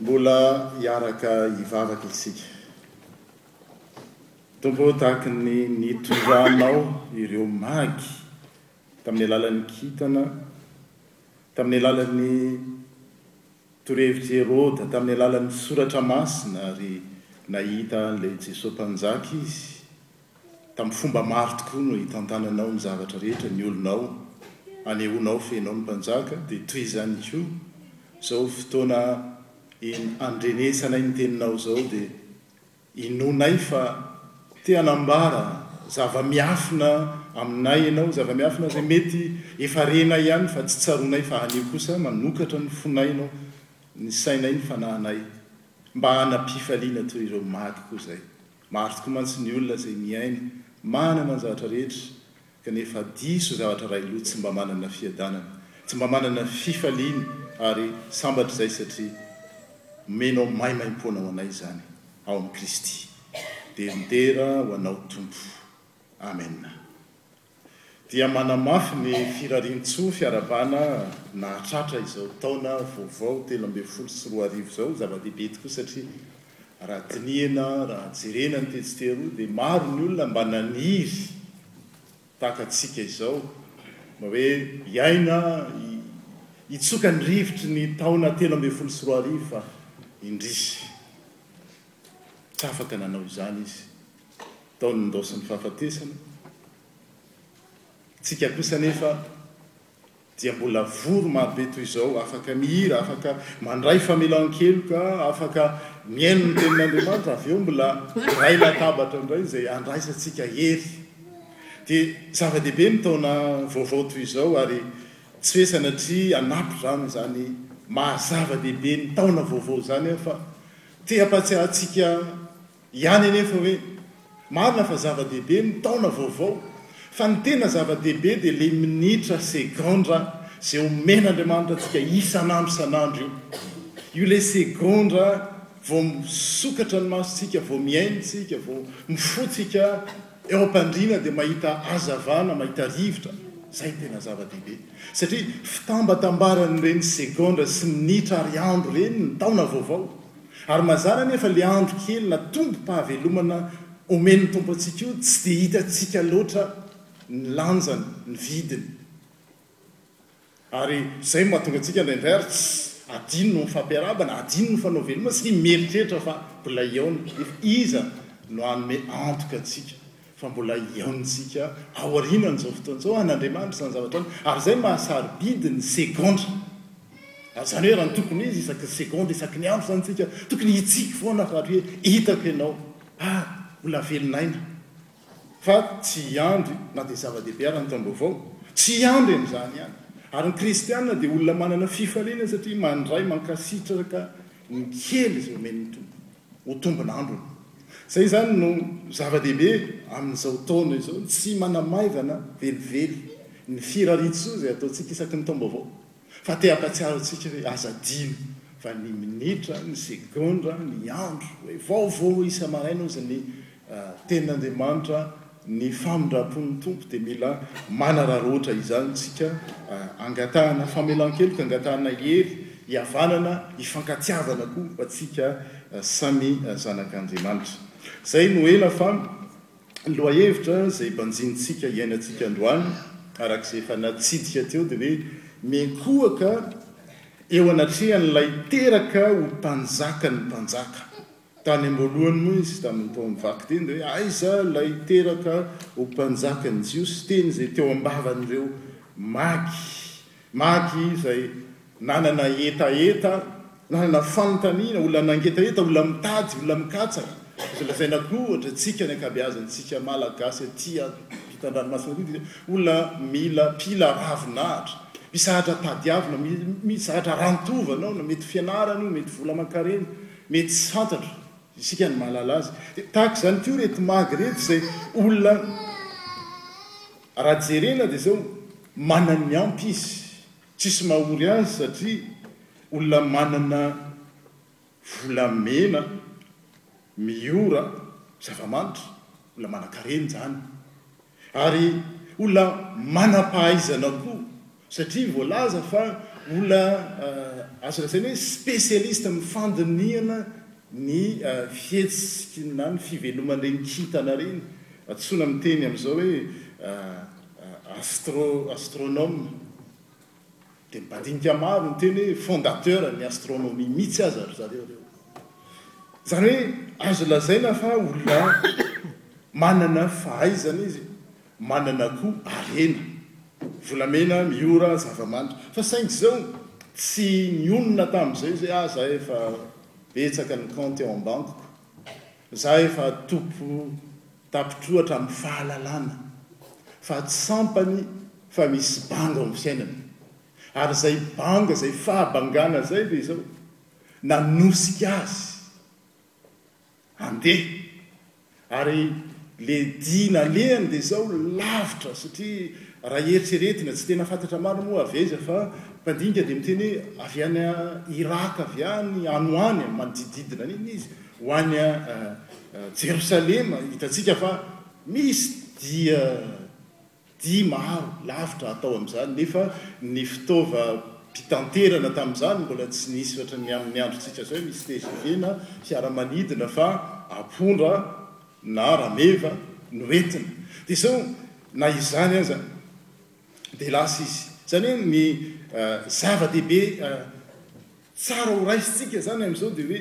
Mbola hiaraka hivavaka isika. Tompo ô, tahaka ny nitondranao ireo magy tamin'ny alalan'ny kintana, tamin'ny alalan'ny torohevitr'i Heroda, tamin'ny alalan'ny soratra masina ary nahita an'ilay Jesoa Mpanjaka izy, Tamin'ny fomba maro tokoa no hitantananao ny zavatra rehetra, ny olonao, anehoanao fe ianao no mpanjaka, dia toy izany koa izao fotoana in andrenesanay ny teninao izao, dia inoanay fa te hanambara zava-miafina aminay ianao, zava-miafina izay mety efa renay ihany fa tsy tsaroanay, fa anio kosa manokatra ny fonay ianao, ny sainay, ny fanahinay, mba hanam-pifaliana toy ireo maty koa izay. Maro tokoa mantsy ny olona izay miaina manana ny zavatra rehetra kanefa diso zavatra iray loha tsy mba manana fiadanana, tsy mba manana fifaliana ary sambatra izay satria omenao maimaimpoana ho anay izany ao amin'i Kristy. Dera ny dera ho anao Tompo. Amena. dia manamafy ny firarian-tsoa fiaravana nahatratra izao taona vaovao telo ambin'ny folo sy roa arivo izao. Zava-dehibe tokoa satria raha dinihina, raha jerena ny tetsy teroa dia maro ny olona mba naniry tahaka antsika izao mba hoe hiaina, hitsoka ny rivotry ny taona telo ambin'ny folo sy roa arivo fa indrisy tsy afaka nanao izany izy. Nataony nindaosa ny fahafatesana. Tsika kosa anefa dia mbola vory marobe toy izao, afaka mihira, afaka mandray famelan-keloka, afaka mihaino ny Tenin'Andriamanitra, avy eo mbola miray latabatra indray izay handraisantsika hery. Dia zava-dehibe ny taona vaovao toy izao ary tsy hoe sanatria hanampy izany izany maha-zava-dehibe ny taona vaovao izany aho fa te hampatsiahy antsika Ihany anefa hoe, marina fa zava-dehibe ny taona vaovao, fa ny tena zava-dehibe dia ilay minitra, segondra, izay omen'Andriamanitra antsika isan'andro isan'andro io. Io ilay segondra vao misokatra ny masontsika, vao mihaino isika, vao mifotsika eo am-pandriana dia mahita hazavana, mahita rivotra. Izay no tena zava-dehibe. Satria fitambatambaran'ireny segondra sy minitra ary andro ireny ny taona vaovao. Ary mazàna anefa le andro kely na tombom-pahavelomana omen'ny Tompo antsika io tsy dia hitantsika loatra ny lanjany, ny vidiny. Ary zay no mahatonga antsika indraindray ary tsy adino ny fampiarahbana, adino ny fanao veloma satria mieritreritra fa mbola hihaona, nefa iza no hanome antoka antsika? fa mbola hihaonintsika aorianan'izao fotoana izao an'Andriamanitra izany zavatra izany, ary izay mahasarobidy ny segondra, ary izany hoe raha ny tokony izy isaky ny segondra isaky ny andro izany tsika tokony hitsiky foana fa ry hoe hitako ianao ary mbola velon'aina fa tsy hiandry na dia zava-dehibe ara ny taom-baovao tsy hiandry an'izany ihany ary ny kristianina dia olona manana fifaliana satria mandray mankasitraka ny kely izay omen'ny tompo ho tombina ambiny. Izay izany no zava-dehibe amin'izao taona izao, ny tsy manamaivana velively ny firariantsoa izay ataontsika isaky ny taom-baovao, fa te hampatsiaro antsika hoe aza adino fa ny minitra, ny segondra, ny andro, hoe vaovao isa-maraina hozy ny Tenin'Andriamanitra ny famindrampon'ny Tompo dia mila manararaotra izany isika angatahana famelan-keloka, angatahana hery hihavanana, hifankatiavana koa fa tsika samy zanak'Andriamanitra. Izay no ela fa ny lohahevitra izay banjinintsika hiainantsika androany araka izay efa natsidika teo dia hoe miankohoka eo anatrehan'ilay teraka ho mpanjakan'ny mpanjaka. Tany am-boalohany moa izy, tamin'ny taon'ny vakiteny, dia aiza ilay teraka ho mpanjakan'ny Jiosy? Teny izay teo am-bavan'ireo Magy. Magy izay nanana hetaheta, nanana fanontaniana, olona nangetaheta, olona mitady, olona mikatsaka. Izay lazaina koa, ohatra, antsika, ny ankabeazantsika Malagasy aty ampitan-dranomasina aty, dia olona mila, mpila ravinahitra, mpisahatra tadiavina, mpisahatra rantovana, mety fianarana io, mety vola aman-karena. Mety tsy fantatro, isika no mahalala azy. Dia tahaka izany koa ireto magy ireto izay olona, raha jerena dia izao, manana ny ampy izy, tsisy mahory azy satria olona manana volamena, miora, zava-manitra, olona manan-karena izany. Ary olona manam-pahaizana koa, satria voalaza fa olona azo lazaina hoe spécialiste amin'ny fandinihana ny fihetsiky na ny fiveloman'ireny kintana ireny, antsoina amin'ny teny amin'izao hoe astro, astronome. Dia mbandinika maro miteny hoe fondateur ny astronomie mitsy aza ry zareo reo. Zany hoe azo lazaina fa olona manana fahaizana izy, manana koa harena. Volamena, miora, zavamanitra. Fa saingy zao tsy nionona tamzay zay ah za efa betsaka ny compte eo ambankiko. Za efa tompo. Tapitr'ohatra amin'ny fahalalana fa tsy sampany fa misy banga ao amin'ny fiainany. Ary izay banga, izay fahabangana izay ve izao nanosika azy handeha? Ary ilay dia nalehany dia izao lavitra, satria raha eritreretina, tsy tena fantatra marina moa avy aiza fa mpandinika dia miteny hoe avy any Iràka avy any, any ho any, manodidididina an'iny izy. Ho any a Jerosalema hitantsika fa misy dia dia maro lavitra hatao amin'izany nefa ny fitaovam-pitanterana tamin'izany mbola tsy nisy ohatran'ny amin'ny androntsika izao hoe misy tgv na fiaramanidina fa ampondra na rameva no entina. Dia izao na izany aza dia lasa izy. Izany hoe ny zava-dehibe Tsara ho raisintsika izany amin'izao dia hoe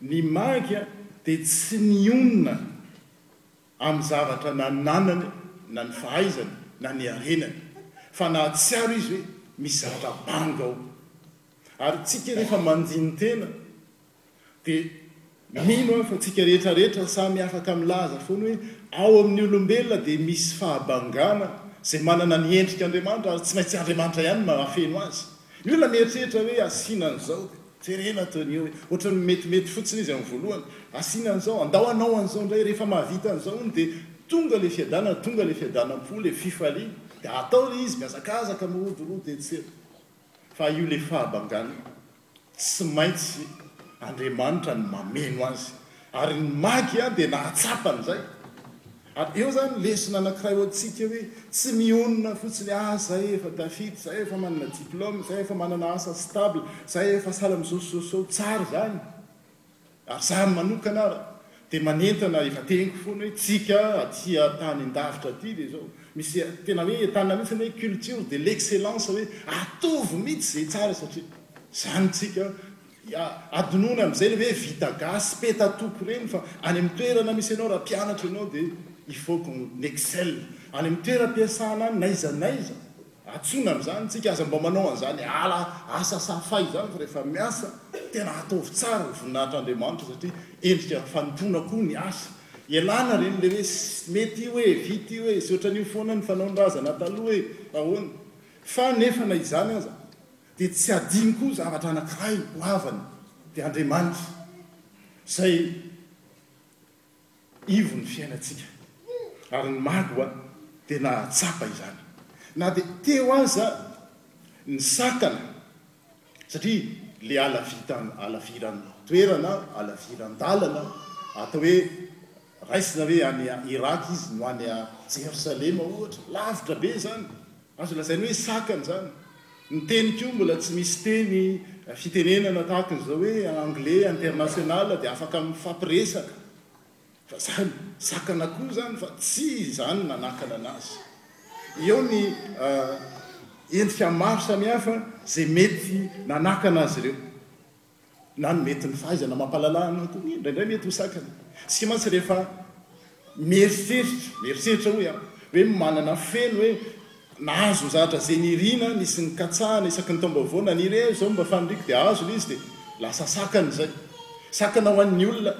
ny Magy dia tsy nionona amin'ny zavatra nananany na ny fahaizany na ny harenany fa nahatsiaro izy hoe misy zavatra banga ao. Ary tsika rehefa mandini-tena dia Mino aho fa tsika rehetra rehetra samy afaka milaza foana hoe ao amin'ny olombelona dia misy fahabangana izay manana ny endrik' Andriamanitra ary tsy maintsy Andriamanitra ihany no mahafeno azy. Ny olona mieritreritra hoe asiana an'izao dia jerena Antonio hoe ohatran'ny metimety fotsiny izy amin'ny voalohany, asiana an'izao, andao hanao an'izao indray, rehefa mahavita an'izao hono dia tonga ilay fiadanana, tonga ilay fiadanam-po, ilay fifaliana. Dia atao ilay izy, mihazakazaka, mirodirody etsy sy eroa. Fa io ilay fahabangana io. Tsy maintsy Andriamanitra no mameno azy. Ary ny magy dia nahatsapa an'izay. Ary eo izany lesona anankiray ho antsika hoe tsy mionona fotsiny, ah izay efa tafita, izay efa manana diplôme, izay efa manana asa stable, izay efa sahala amin'izao sy izao sy izao, tsara izany. Ary zany manokana ara dia manentana efa teniko foana hoe tsika aty a tany ndavitra aty dia zao misy tena hoe entanina mihitsy ny hoe culture de l'excellence hoe atovy mihitsy ze tsara satria zany tsika a adinoina amzay le hoe vita gasy petatoko reny fa any am toerana misy anao raha mpianatra ianao dia il faut qu'on excelle any am toeram piasana any na iza na iza Atsona an'izany tsika aza mba manao an'izany ala asa safay izany fa rehefa miasa tena ataovy tsara ho voninahitra Andriamanitra satria endrika fanompoana koa ny asa. Ialana reny le hoe mety io e, vita io e, sy otran'io foana ny fanaon'ny razana taloha e, ahoana. Fa nefa na izany aza dia tsy adino koa zavatra anankiray ho havany dia Andriamanitra izay. ivon'ny fiainantsika, ary ny mago dia nahatsapa izany na dia teo aza ny sakana, satria ilay halavitan halaviran toerana, halaviran dalana, atao hoe raisina hoe any Irak izy no any Jerosalema ohatra, lavitra be izany, Azo lazaina hoe sakana izany. Ny teny koa mbola tsy misy teny fitenenana tahaka ny izao hoe anglais international dia afaka mifampiresaka fa izany sakana koa izany fa tsy izany nanakana anazy. Eo ny endrika maro samihafa izay mety nanakana azy ireo. na ny mety ny fahaizana mampalalà anao koa anie indraindray mety ho sakana isika mantsy rehefa mieritreritra mieritreritra hoy aho hoe manana feno hoe nahazo ny zavatra zay nirina nisy ny katsahana isaky ny taom-baovao naniry hoe zao mba faniriako dia azo ilay izy dia lasa sakana izay sakana ho an'ny olona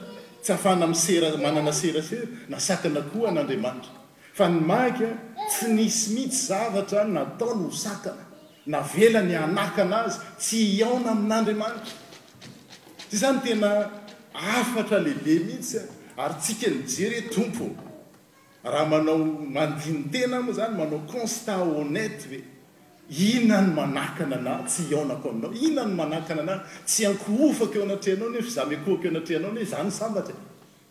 tsy afahana misera manana serasera na sakana koa an'Andriamanitra Fa ny maika tsy nisy mihitsy zavatra nataony ho sakana, navelany hanakana azy tsy hihaona amin'Andriamanitra. Izany tena hafatra lehibe mihitsy ary tsika nijery e Tompo ô! Raha manao mandini-tena moa izany, manao constat honnête ve? Inona no manakana anah tsy hihaonako aminao? Inona no manakana anah tsy hiankohofako eo anatrehanao nefa izaho miankohoka eo anatrehanao? Nefa izaho no sambatra e!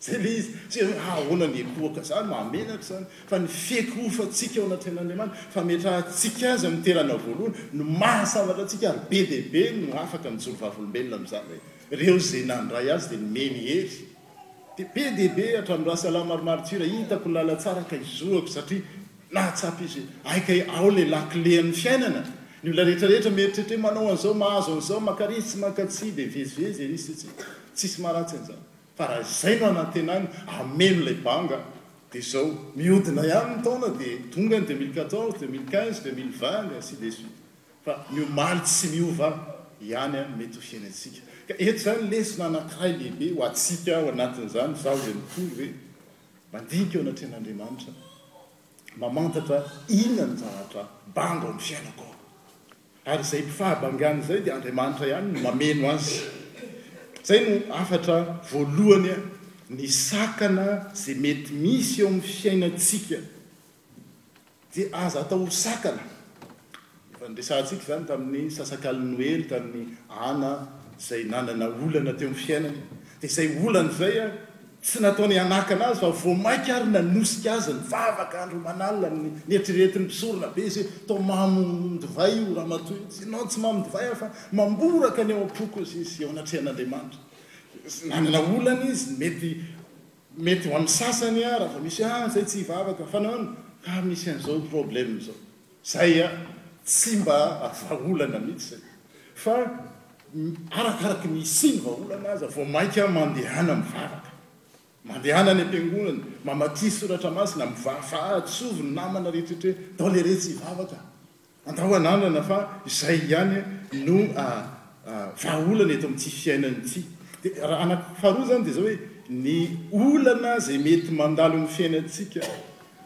Zay le izy, tsy hoe ahoana ny epoka zany, mahamenatra zany, fa ny feko hofantsika ao anatrehan'Andriamanitra, fametrahantsika Azy amin'ny toerana voalohany no mahasambatra antsika ary be dia be no afaka mijoro vavolombelona amin'izany hoe reo ze nandray Azy de nomeny hery de be dia be hatramin'ny Rasalam ary martyr hitako ny lala tsara ka izohako satria nahatsapa izy hoe hay kay ao le lakile an'ny fiainana, ny olona rehetra rehetra mieritreritra hoe manao an'izao mahazo an'izao, mankaritsy mankatsihy de vezivezy ery sy tsy tsisy maharatsy an'izany. Fa raha izay no anantenany hameno ilay banga dia izao, mihodina ihany ny taona dia tonga ny deux mille quatorze, deux mille quinze, deux mille vingt et ainsi de suite. Fa ny omaly tsy miova ihany an mety ho fiainantsika. Ka eto izany lesona anankiray lehibe ho antsika ao anatin'izany, izaho izay mitory hoe, mandinika eo anatrehan'Andriamanitra, mamantatra inona no zavatra bango amin'ny fiainako ao. Ary izay mpifahabangana izay dia Andriamanitra ihany no mameno azy. Izay no hafatra voalohany nisakana izay mety misy eo amin'ny fiainantsika. Dia aza atao ho sakana. Efa niresahantsika izany tamin'ny sasakalin'ny Noely tamin'i Ana izay nanana olana teo amin'ny fiainany. Dia izay olana izay Tsy natao ny hanakana azy fa vao mainka ary nanosika azy nivavaka andro aman'alina ny nieritreretin'ny mpisoronabe izy hoe toa mamo divay io ramatoa io. Tsy non tsy mamo divay aho fa mamboraka ny ao am-poko izy izy eo anatrehan'Andriamanitra. Nanana olana izy, mety mety ho an'ny sasany raha vao misy hoe ah izay tsy hivavaka fa nahoana ka misy an'izao problème izao. Zay an, tsy mba vahaolana mihitsy zay fa arakaraky ny hisiany vahaolana aza vao mainka mandehana mivavaka, mandehana any am-piangonana, mamakia soratra masina, mivafa atsovy ny namana rehetrehtre, ndao leretsy hivavaka, andao hanandrana fa izay ihany no vahaolana eto amin'ity fiainana ity. Dia raha anankiroa faharoa izany dia izao hoe ny olana izay mety mandalo amin'ny fiainantsika,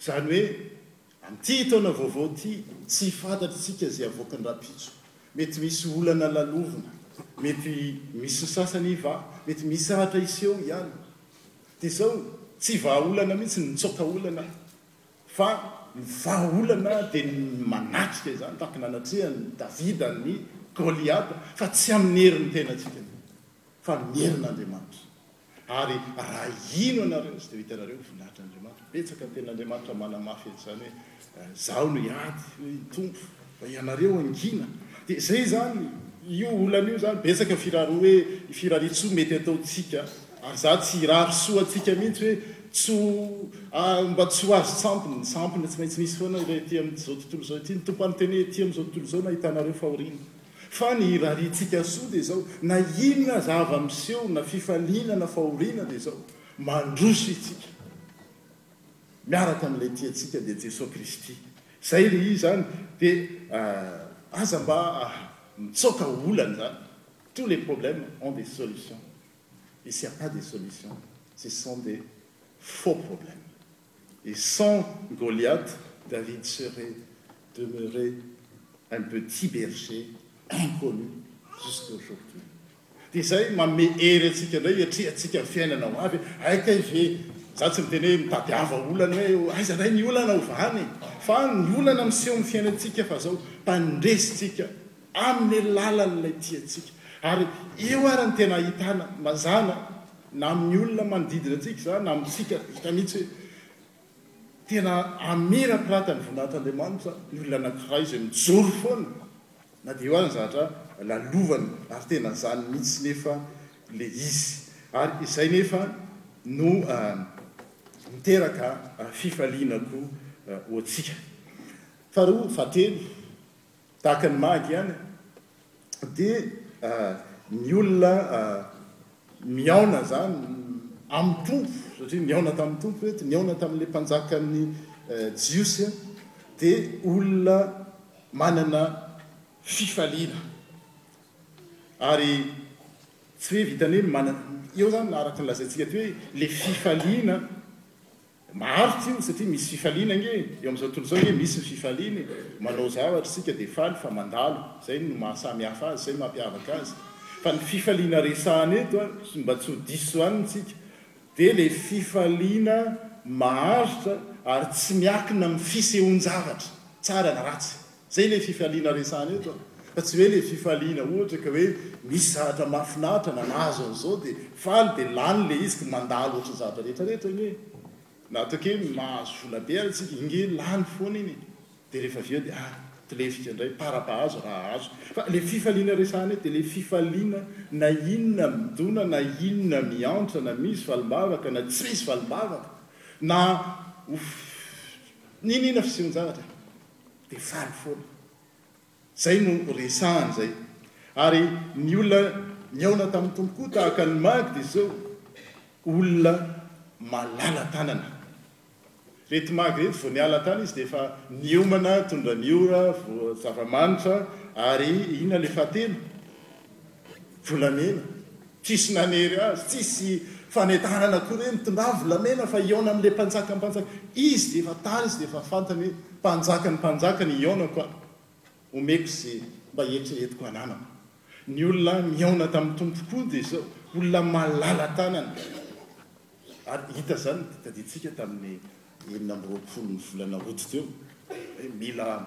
Izany hoe, amin'ity taona vaovao ity, tsy fantatr'isika izay havoakany rahampitso. Mety misy olana lalovina, mety misy ny sasany hiva, mety misy hatra hiseho hiany. Dia izao, tsy vahaolana mihitsy ny mitsoaka olana fa ny vahaolana dia ny manatrika izany tahaka ny nanatrehan'i Davida an'i Goliata fa tsy amin'ny herin'ny tenantsika fa amin'ny herin'Andriamanitra. Ary raha hino anareo tsy dia ho hitanareo ny voninahitr' Andriamanitra. Betsaka ny tenin' Andriamanitra manamafy an' izany hoe, Izaho no hiady, hoy ny Tompo, fa ianareo hangina. Dia izay izany, io olana io izany, betsaka firaro hoe firarian-tsoa mety ataontsika, ary izaho tsy hirary soa antsika mihitsy hoe tsy ho, mba tsy ho azo tsampiny. Ny sampiny tsy maintsy misy foana ilay ety amin' izao tontolo izao ity. Ny Tompo anotenia ety amin' izao tontolo izao no ahitanareo fahoriana. Fa ny irariantsika soa dia izao, na inona zava-miseho na fifaliana na fahoriana dia izao, mandroso isika miaraka amin'ilay tia antsika dia Jesoa Kristy. Izay re izany dia aza mba mitsaoka ho olana izany. Tous les problèmes ont des solutions et s'il n'y a pas de solution ce sont des faux problèmes. Et sans Goliath, David serait demeure un petit berger inconnu jusqu'aujourd'hui. Dia izay manome hery antsika indray hiatrehantsika ny fiainana ho avy hoe hay kay ve, izaho tsy miteny hoe mitadiava olana hoe aiza indray ny olana hovahana e! fa ny olana miseho amin'ny fiainantsika fa izao, tandresintsika amin'ny alalan'ilay tiantsika. Ary eo ary no tena ahitana mazàna na amin'ny olona manodidina antsika izany na amintsika, hita mihitsy hoe tena amirapiratany voninahitr'Andriamanitra ny olona anankiray izay mijoro foana na dia eo ary ny zavatra lalovany, ary tena izany mihitsy nefa ilay izy. Ary izay nefa no miteraka fifaliana koa ho antsika. Faharoa, fahatelo. Tahaka ny magy ihany dia ny olona mihaona izany amin'ny Tompo, satria nihaona tamin'ny Tompo ireto, nihaona tamin'ilay mpanjakan'ny Jiosy, dia olona manana fifaliana. Ary tsy hoe vitan'ny hoe manana, eo izany araka ny lazaintsika aty hoe ilay fifaliana. Maharitra io satria misy fifaliana ange e! Eo amin'izao tontolo izao ange misy ny fifaliana e! Manao zavatra isika dia faly fa mandalo, izay no maha samy hafa azy, izay no mampiavaka azy. Fa ny fifaliana resahana eto an, mba tsy ho diso an tsika, dia ilay fifaliana maharitra ary tsy miakina amin'ny fisehoan-javatra, tsara na ratsy. Zay le fifaliana resahana eto an! Fa tsy hoe le fifaliana ohatra ka hoe misy zavatra mahafinaritra na nahazo an'izao de faly de lany le izy ka mandalo ohatry ny zavatra rehetra rehetra anie e! Na ataoko hoe mahazo vola be ary tsy inge lany foana iny e! De rehefa avy eo de ah! Tlefika ndray par à pahazo raha ahazo! Fa le fifaliana resahana eto de le fifaliana na inona midona na inona miantra na misy valim-bavaka na tsy misy valim-bavaka na ho n'inona fisehon-javatra e! dia faly foana. Izay no resahany izay. Ary ny olona nihaona tamin'ny Tompo koa tahaka an'i Mag dia izao, olona malala-tanana. Ireto Mag ireto vao niala tany izy dia efa niomana, tondrany ora, voa zava-manitra ary inona ilay fahatelo? Volamena, tsisy nanery azy, tsisy fanentanana akory hoe mitondrà volamena fa hihaona amin'ilay mpanjakan'ny mpanjaka. Izy dia efa tara, izy dia efa fantany hoe mpanjakan'ny mpanjaka ny hihaonako aho, omeko izay mba hetra entiko hananako. Ny olona nihaona tamin'ny Tompo koa dia izao, olona malala-tanana. Ary hita izany, tadidintsika tamin'ny enina amby roapolo ny volana Août teo, hoe mila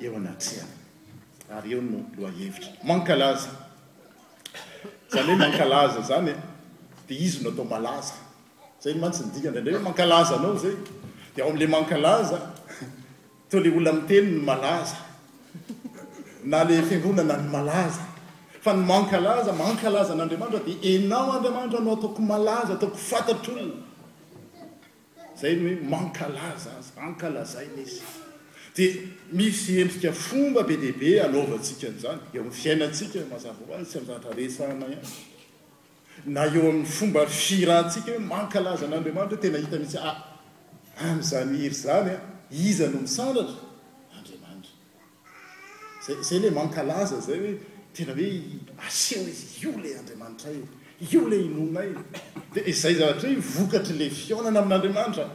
eo anatrehana ary eo no lohahevitra. Mankalaza. Izany hoe mankalaza izany e, dia izy no atao malaza. Izay no mantsy ny dikany. Indraindray hoe mankalaza anao izay. Dia ao amin'ilay mankalaza, toa ilay olona miteny no malaza. Na ilay fiangonana no malaza. Fa ny mankalaza, mankalaza an'Andriamanitra dia ianao Andriamanitra no ataoko malaza, ataoko fantatr'olona. Izay ny hoe mankalaza azy, ankalazaina izy. Dia misy endrika fomba be dia be anaovantsika an'izany eo amin'ny fiainantsika, mazava ho azy, tsy amin'ny zavatra resahana ihany. Na eo amin'ny fomba fihiratsika hoe mankalaza an'Andriamanitra, hoe tena hita mihitsy, ah, amin'izany hira izany, iza no misandratra? Andriamanitra. Zay zay le mankalaza zay hoe tena hoe aseho hoe io le Andriamanitray e, io le inoanay e. De izay zavatra io vokatry le fihaonana amin'Andriamanitra.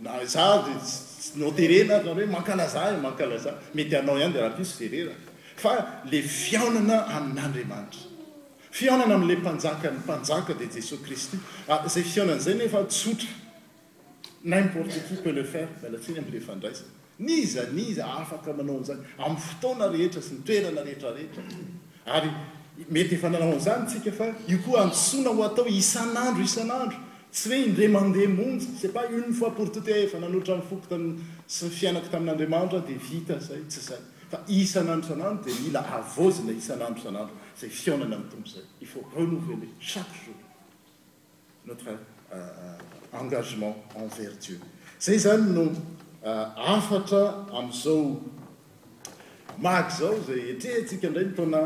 Na za de tsy noterena ary nareo hoe mankalazà e, mankalazà. Mety anao ihany de rahampitso zay reraka. Fa le fihaonana amin'Andriamanitra. Fihaonana amle Mpanjakan'ny mpanjaka dia Jesoa Kristy. Ary zay fihaonana zay nefa tsotra. N'importe qui peut le faire, miala tsiny amin'ny fandraisana. N'iza n'iza afaka manao an'izany, amin'ny fotoana rehetra sy ny toerana rehetra rehetra. Ary mety efa nanao an'izany isika fa io koa hadisoana ho atao isan'andro isan'andro, tsy hoe indray mandeha monja, c'est pas une fois pour toute hoe efa nanolotra ny foko tam, sy ny fiainako tamin'Andriamanitra aho dia vita izay, tsy izay. Fa isan'andro isan'andro dia mila havaozina isan'andro isan'andro izay fihaonana amin'ny Tompo izay. Il faut renouveler chaque jour. notre engagement envers Dieu. Zay zany no hafatra amizao Mac zao zay etrehantsika ndray ny taona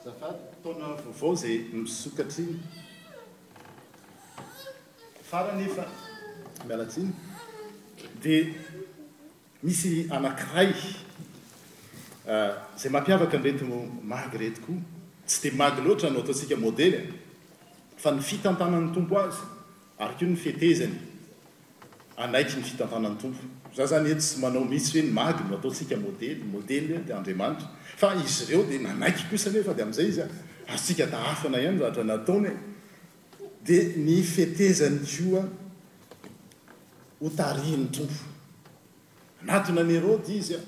azafady taona vaovao zay misokatra iny farany efa miala tsiny de Misy anankiray izay mampiavaka an'ireto magy ireto koa, tsy dia magy loatra no ataontsika modely e, fa ny fitantanan'ny Tompo azy ary koa ny fetezany hanaiky ny fitantanan'ny Tompo. Za zany eto tsy manao mihitsy hoe ny magy no ataontsika modely, modely dia Andriamanitra, fa izy ireo dia nanaiky kosa anefa dia amin'izay izy azontsika tahafina ihany ny zavatra nataony e. Dia ny fetezany koa ho tarihin'ny Tompo. Hanatona an'i Herode izy an!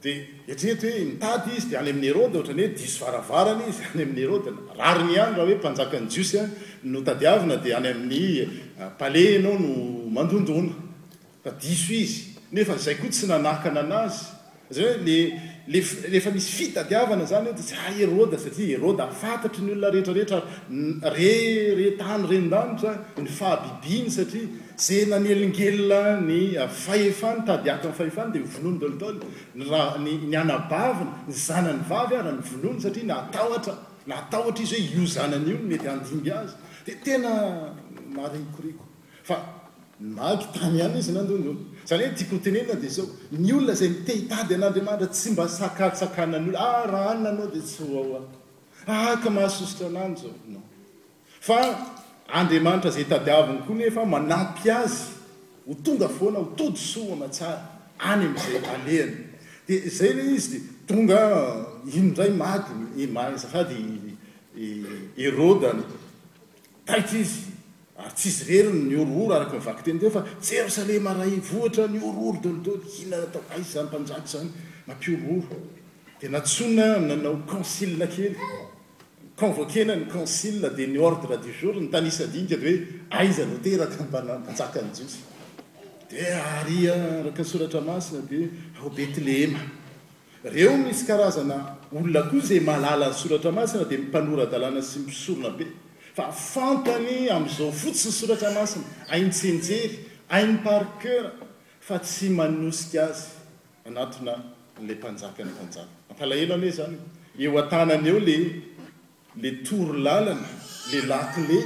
Dia eritrereto hoe mitady izy dia any amin'i Herode, ohatran'ny hoe diso varavarana izy any amin'i Herode. Rariny ihany raha hoe mpanjakan'ny Jiosy no tadiavina dia any amin'ny palais ianao no mandondona. Fa diso izy, nefa izay koa tsy nanakana anazy. Izany hoe le, le, rehefa misy fitadiavana izany eo dia tsy, ah Heroda, satria Heroda fantatry ny olona rehetra rehetra ary re, re tany re ndanitra ny fahabibiany satria izay nanelingelina ny fahefany, tady ato amin'ny fahefany dia hovonoiny daholo daholo. Ny ra, ny, ny anabaviny, ny zanany vavy ary novonoiny satria nahatahotra, nahatahotra izy hoe io zanany io no mety handimby azy. Dia tena maharikoriko. Fa nimaky tany ihany izy nandoa ny olona. Izany hoe tiako hotenenina dia izao, ny olona izay mitehitady an'Andriamanitra tsy mba sakatsakanan'ny olona, ah raha any nanao dia tsy ho ao aho, ah ka mahasosotra anah ny izao, non. Fa Andriamanitra izay tadiaviny koa nefa manampy azy ho tonga foana, ho tody soa, ho aman-tsara any amin'izay alehany. Dia izay ilay izy dia tonga iny indray maty i Maria, azafady i Heroda. Taitra izy, ary tsy izy irery no nihorohoro, araka ny vakiteny teo fa Jerosalema iray vohitra nihorohoro teo ny tony. Inona natao aiza izany mpanjaka izany nampihorohoro? Dia nantsoina nanao concile kely, convoquena ny concile, dia ny ordre du jour nitanisa dinika dia hoe aiza no teraka mpanjaka ny Jiosy? Dia ary araka ny soratra masina dia ao Betlehema. Reo misy karazana olona koa izay malala ny soratra masina dia mpanora dalàna sy mpisorona be fa fantany amizao fotsiny soratra masina hainy tsenjery hainy par coeur fa tsy manosika azy anatona anle mpanjaka ny mpanjaka mampalahelo anie zany eo atanany eo le le toro lalana le lakile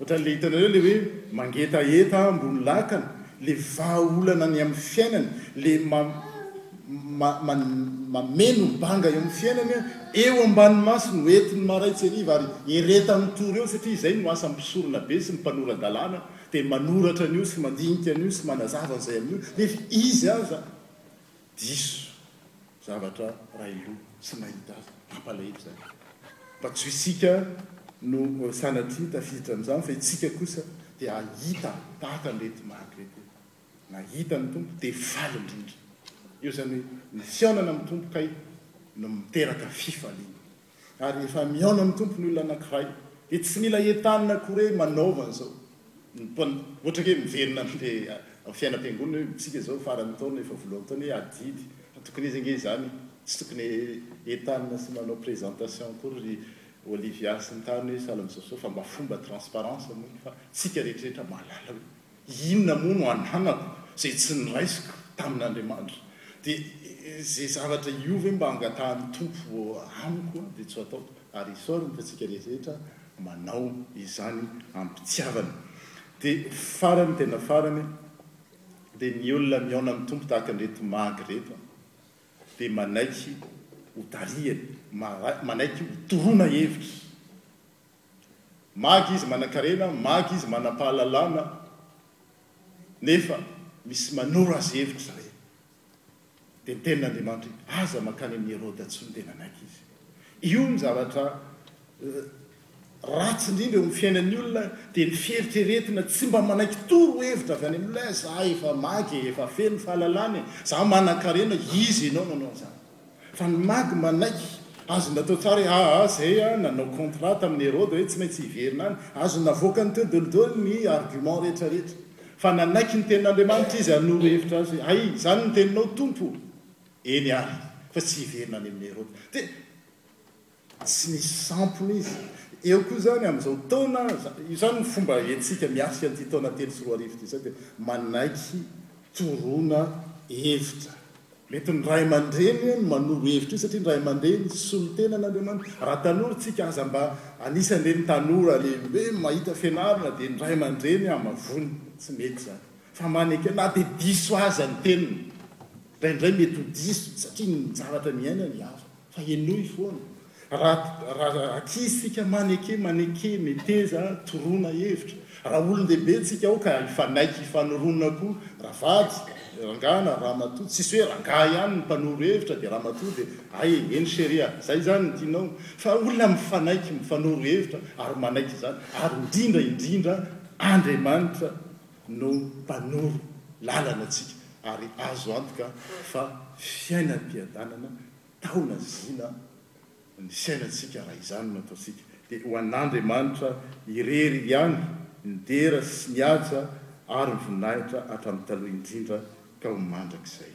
ohatran'le hitanareo le hoe mangetaheta ambony lakana le vahaolana any amin'ny fiainany le mameno ny banga eo amin'ny fiainany eo ambany masony ho entiny maray tsy hariva ary eretan'ny toro eo satria izay no asan'ny mpisorona be sy ny mpanora-dalàna dia manoratra an'io sy mandinika an'io sy manazava an'izay amin'io nefa izy aza Diso zavatra Railo sy Mahita azy. Mampalahelo izany. Mba tsy ho isika no sanatria tafiditra amin'izany fa isika kosa dia hahita tahaka an'ireto maro ireto. Mahita ny Tompo dia faly indrindra. Eo izany hoe ny fihaonana amin'ny Tompo kay no miteraka fifaliana. Ary rehefa mihaona amin'ny Tompo ny olona anankiray, dia tsy mila entanina akory hoe manaova an'izao. Ohatra hoe miverina amin'ny fiainam-piangonana hoe isika izao faran'ny taona, efa voalohan'ny taona hoe adidy, fa tokony izy ange izany tsy tokony entanina sy manao présentation akory ry Olivia sy ny tariny hoe sahala amin'izao sy izao fa mba fomba transparence moa fa isika rehetra rehetra mahalala hoe Inona moa no ananako izay tsy noraisiko tamin'Andriamanitra? Dia izay zavatra io ve mba angatahan'ny Tompo amiko? Dia tsy ho ataoko. Ary isaorany fa isika rehetra manao izany am-pitiavana. Dia farany tena farany, dia ny olona mihaona amin'ny Tompo tahaka an'ireto Mag ireto dia manaiky ho tarihany, manaiky ho toroana hevitra. Maga izy manankarena, maga izy manampahalalana, nefa misy manoro azy hevitra izay. Dia ny tenin'Andriamanitra hoe, Aza mankany amin'i Heroda intsony, dia nanaiky izy. Io no zavatra ratsy indrindra eo amin'ny fiainan'ny olona, dia ny fieritreretina tsy mba manaiky torohevitra avy any amin'ilay hoe, Za efa maga e, efa feno fahalalana e, za manankarena e, iza ianao nanao an'izany? Fa ny mag manaiky. Azony natao tsara hoe aa zay a nanao contrat tamin'i Hérode hoe tsy maintsy hiverina any. Azony navoakany teo dôly dôly ny arguments rehetra rehetra. Fa nanaiky ny tenin'Andriamanitra izy hanoro hevitra azy hoe hay izany ny teninao Tompo o! Eny ary. Fa tsy hiverina any amin'i Hérode. Dia. Tsy nisy sampona izy. Eo koa izany amin'izao taona, izany ny fomba entsika miasa an'ity taona telo sy roa arivo ity izao dia manaiky toroana hevitra. Mety ny ray aman-dreny no manoro hevitra io satria ny ray aman-dreny solon-tenany Andriamanitra. Raha tanora isika aza mba anisan'ireny tanora lehibe mahita fianarana dia ny ray aman-dreny hamavoany. Tsy mety izany fa maneke na dia diso aza ny teniny. Indraindray mety ho diso satria ny zavatra niainany hafa. Fa henoy foana. Raha ankizy isika, maneke, maneke, meteza, toroana hevitra. Raha olon-dehibe isika aoka hifanaiky, hifanorona koa. Ravady, rangahy na ramatoa, tsisy hoe rangahy ihany no mpanoro hevitra dia ramatoa dia hay e, eny chérie a, izay izany no tianao. Fa olona mifanaiky, mifanoro hevitra ary manaiky izany ary indrindra indrindra Andriamanitra. no mpanoro lalana antsika ary azo antoka fa fiainam-piadanana taona zina ny fiainantsika raha izany no ataontsika. Dia ho an'Andriamanitra irery ihany ny dera sy ny haja ary ny voninahitra hatramin'ny taloha indrindra ka ho mandrakizay.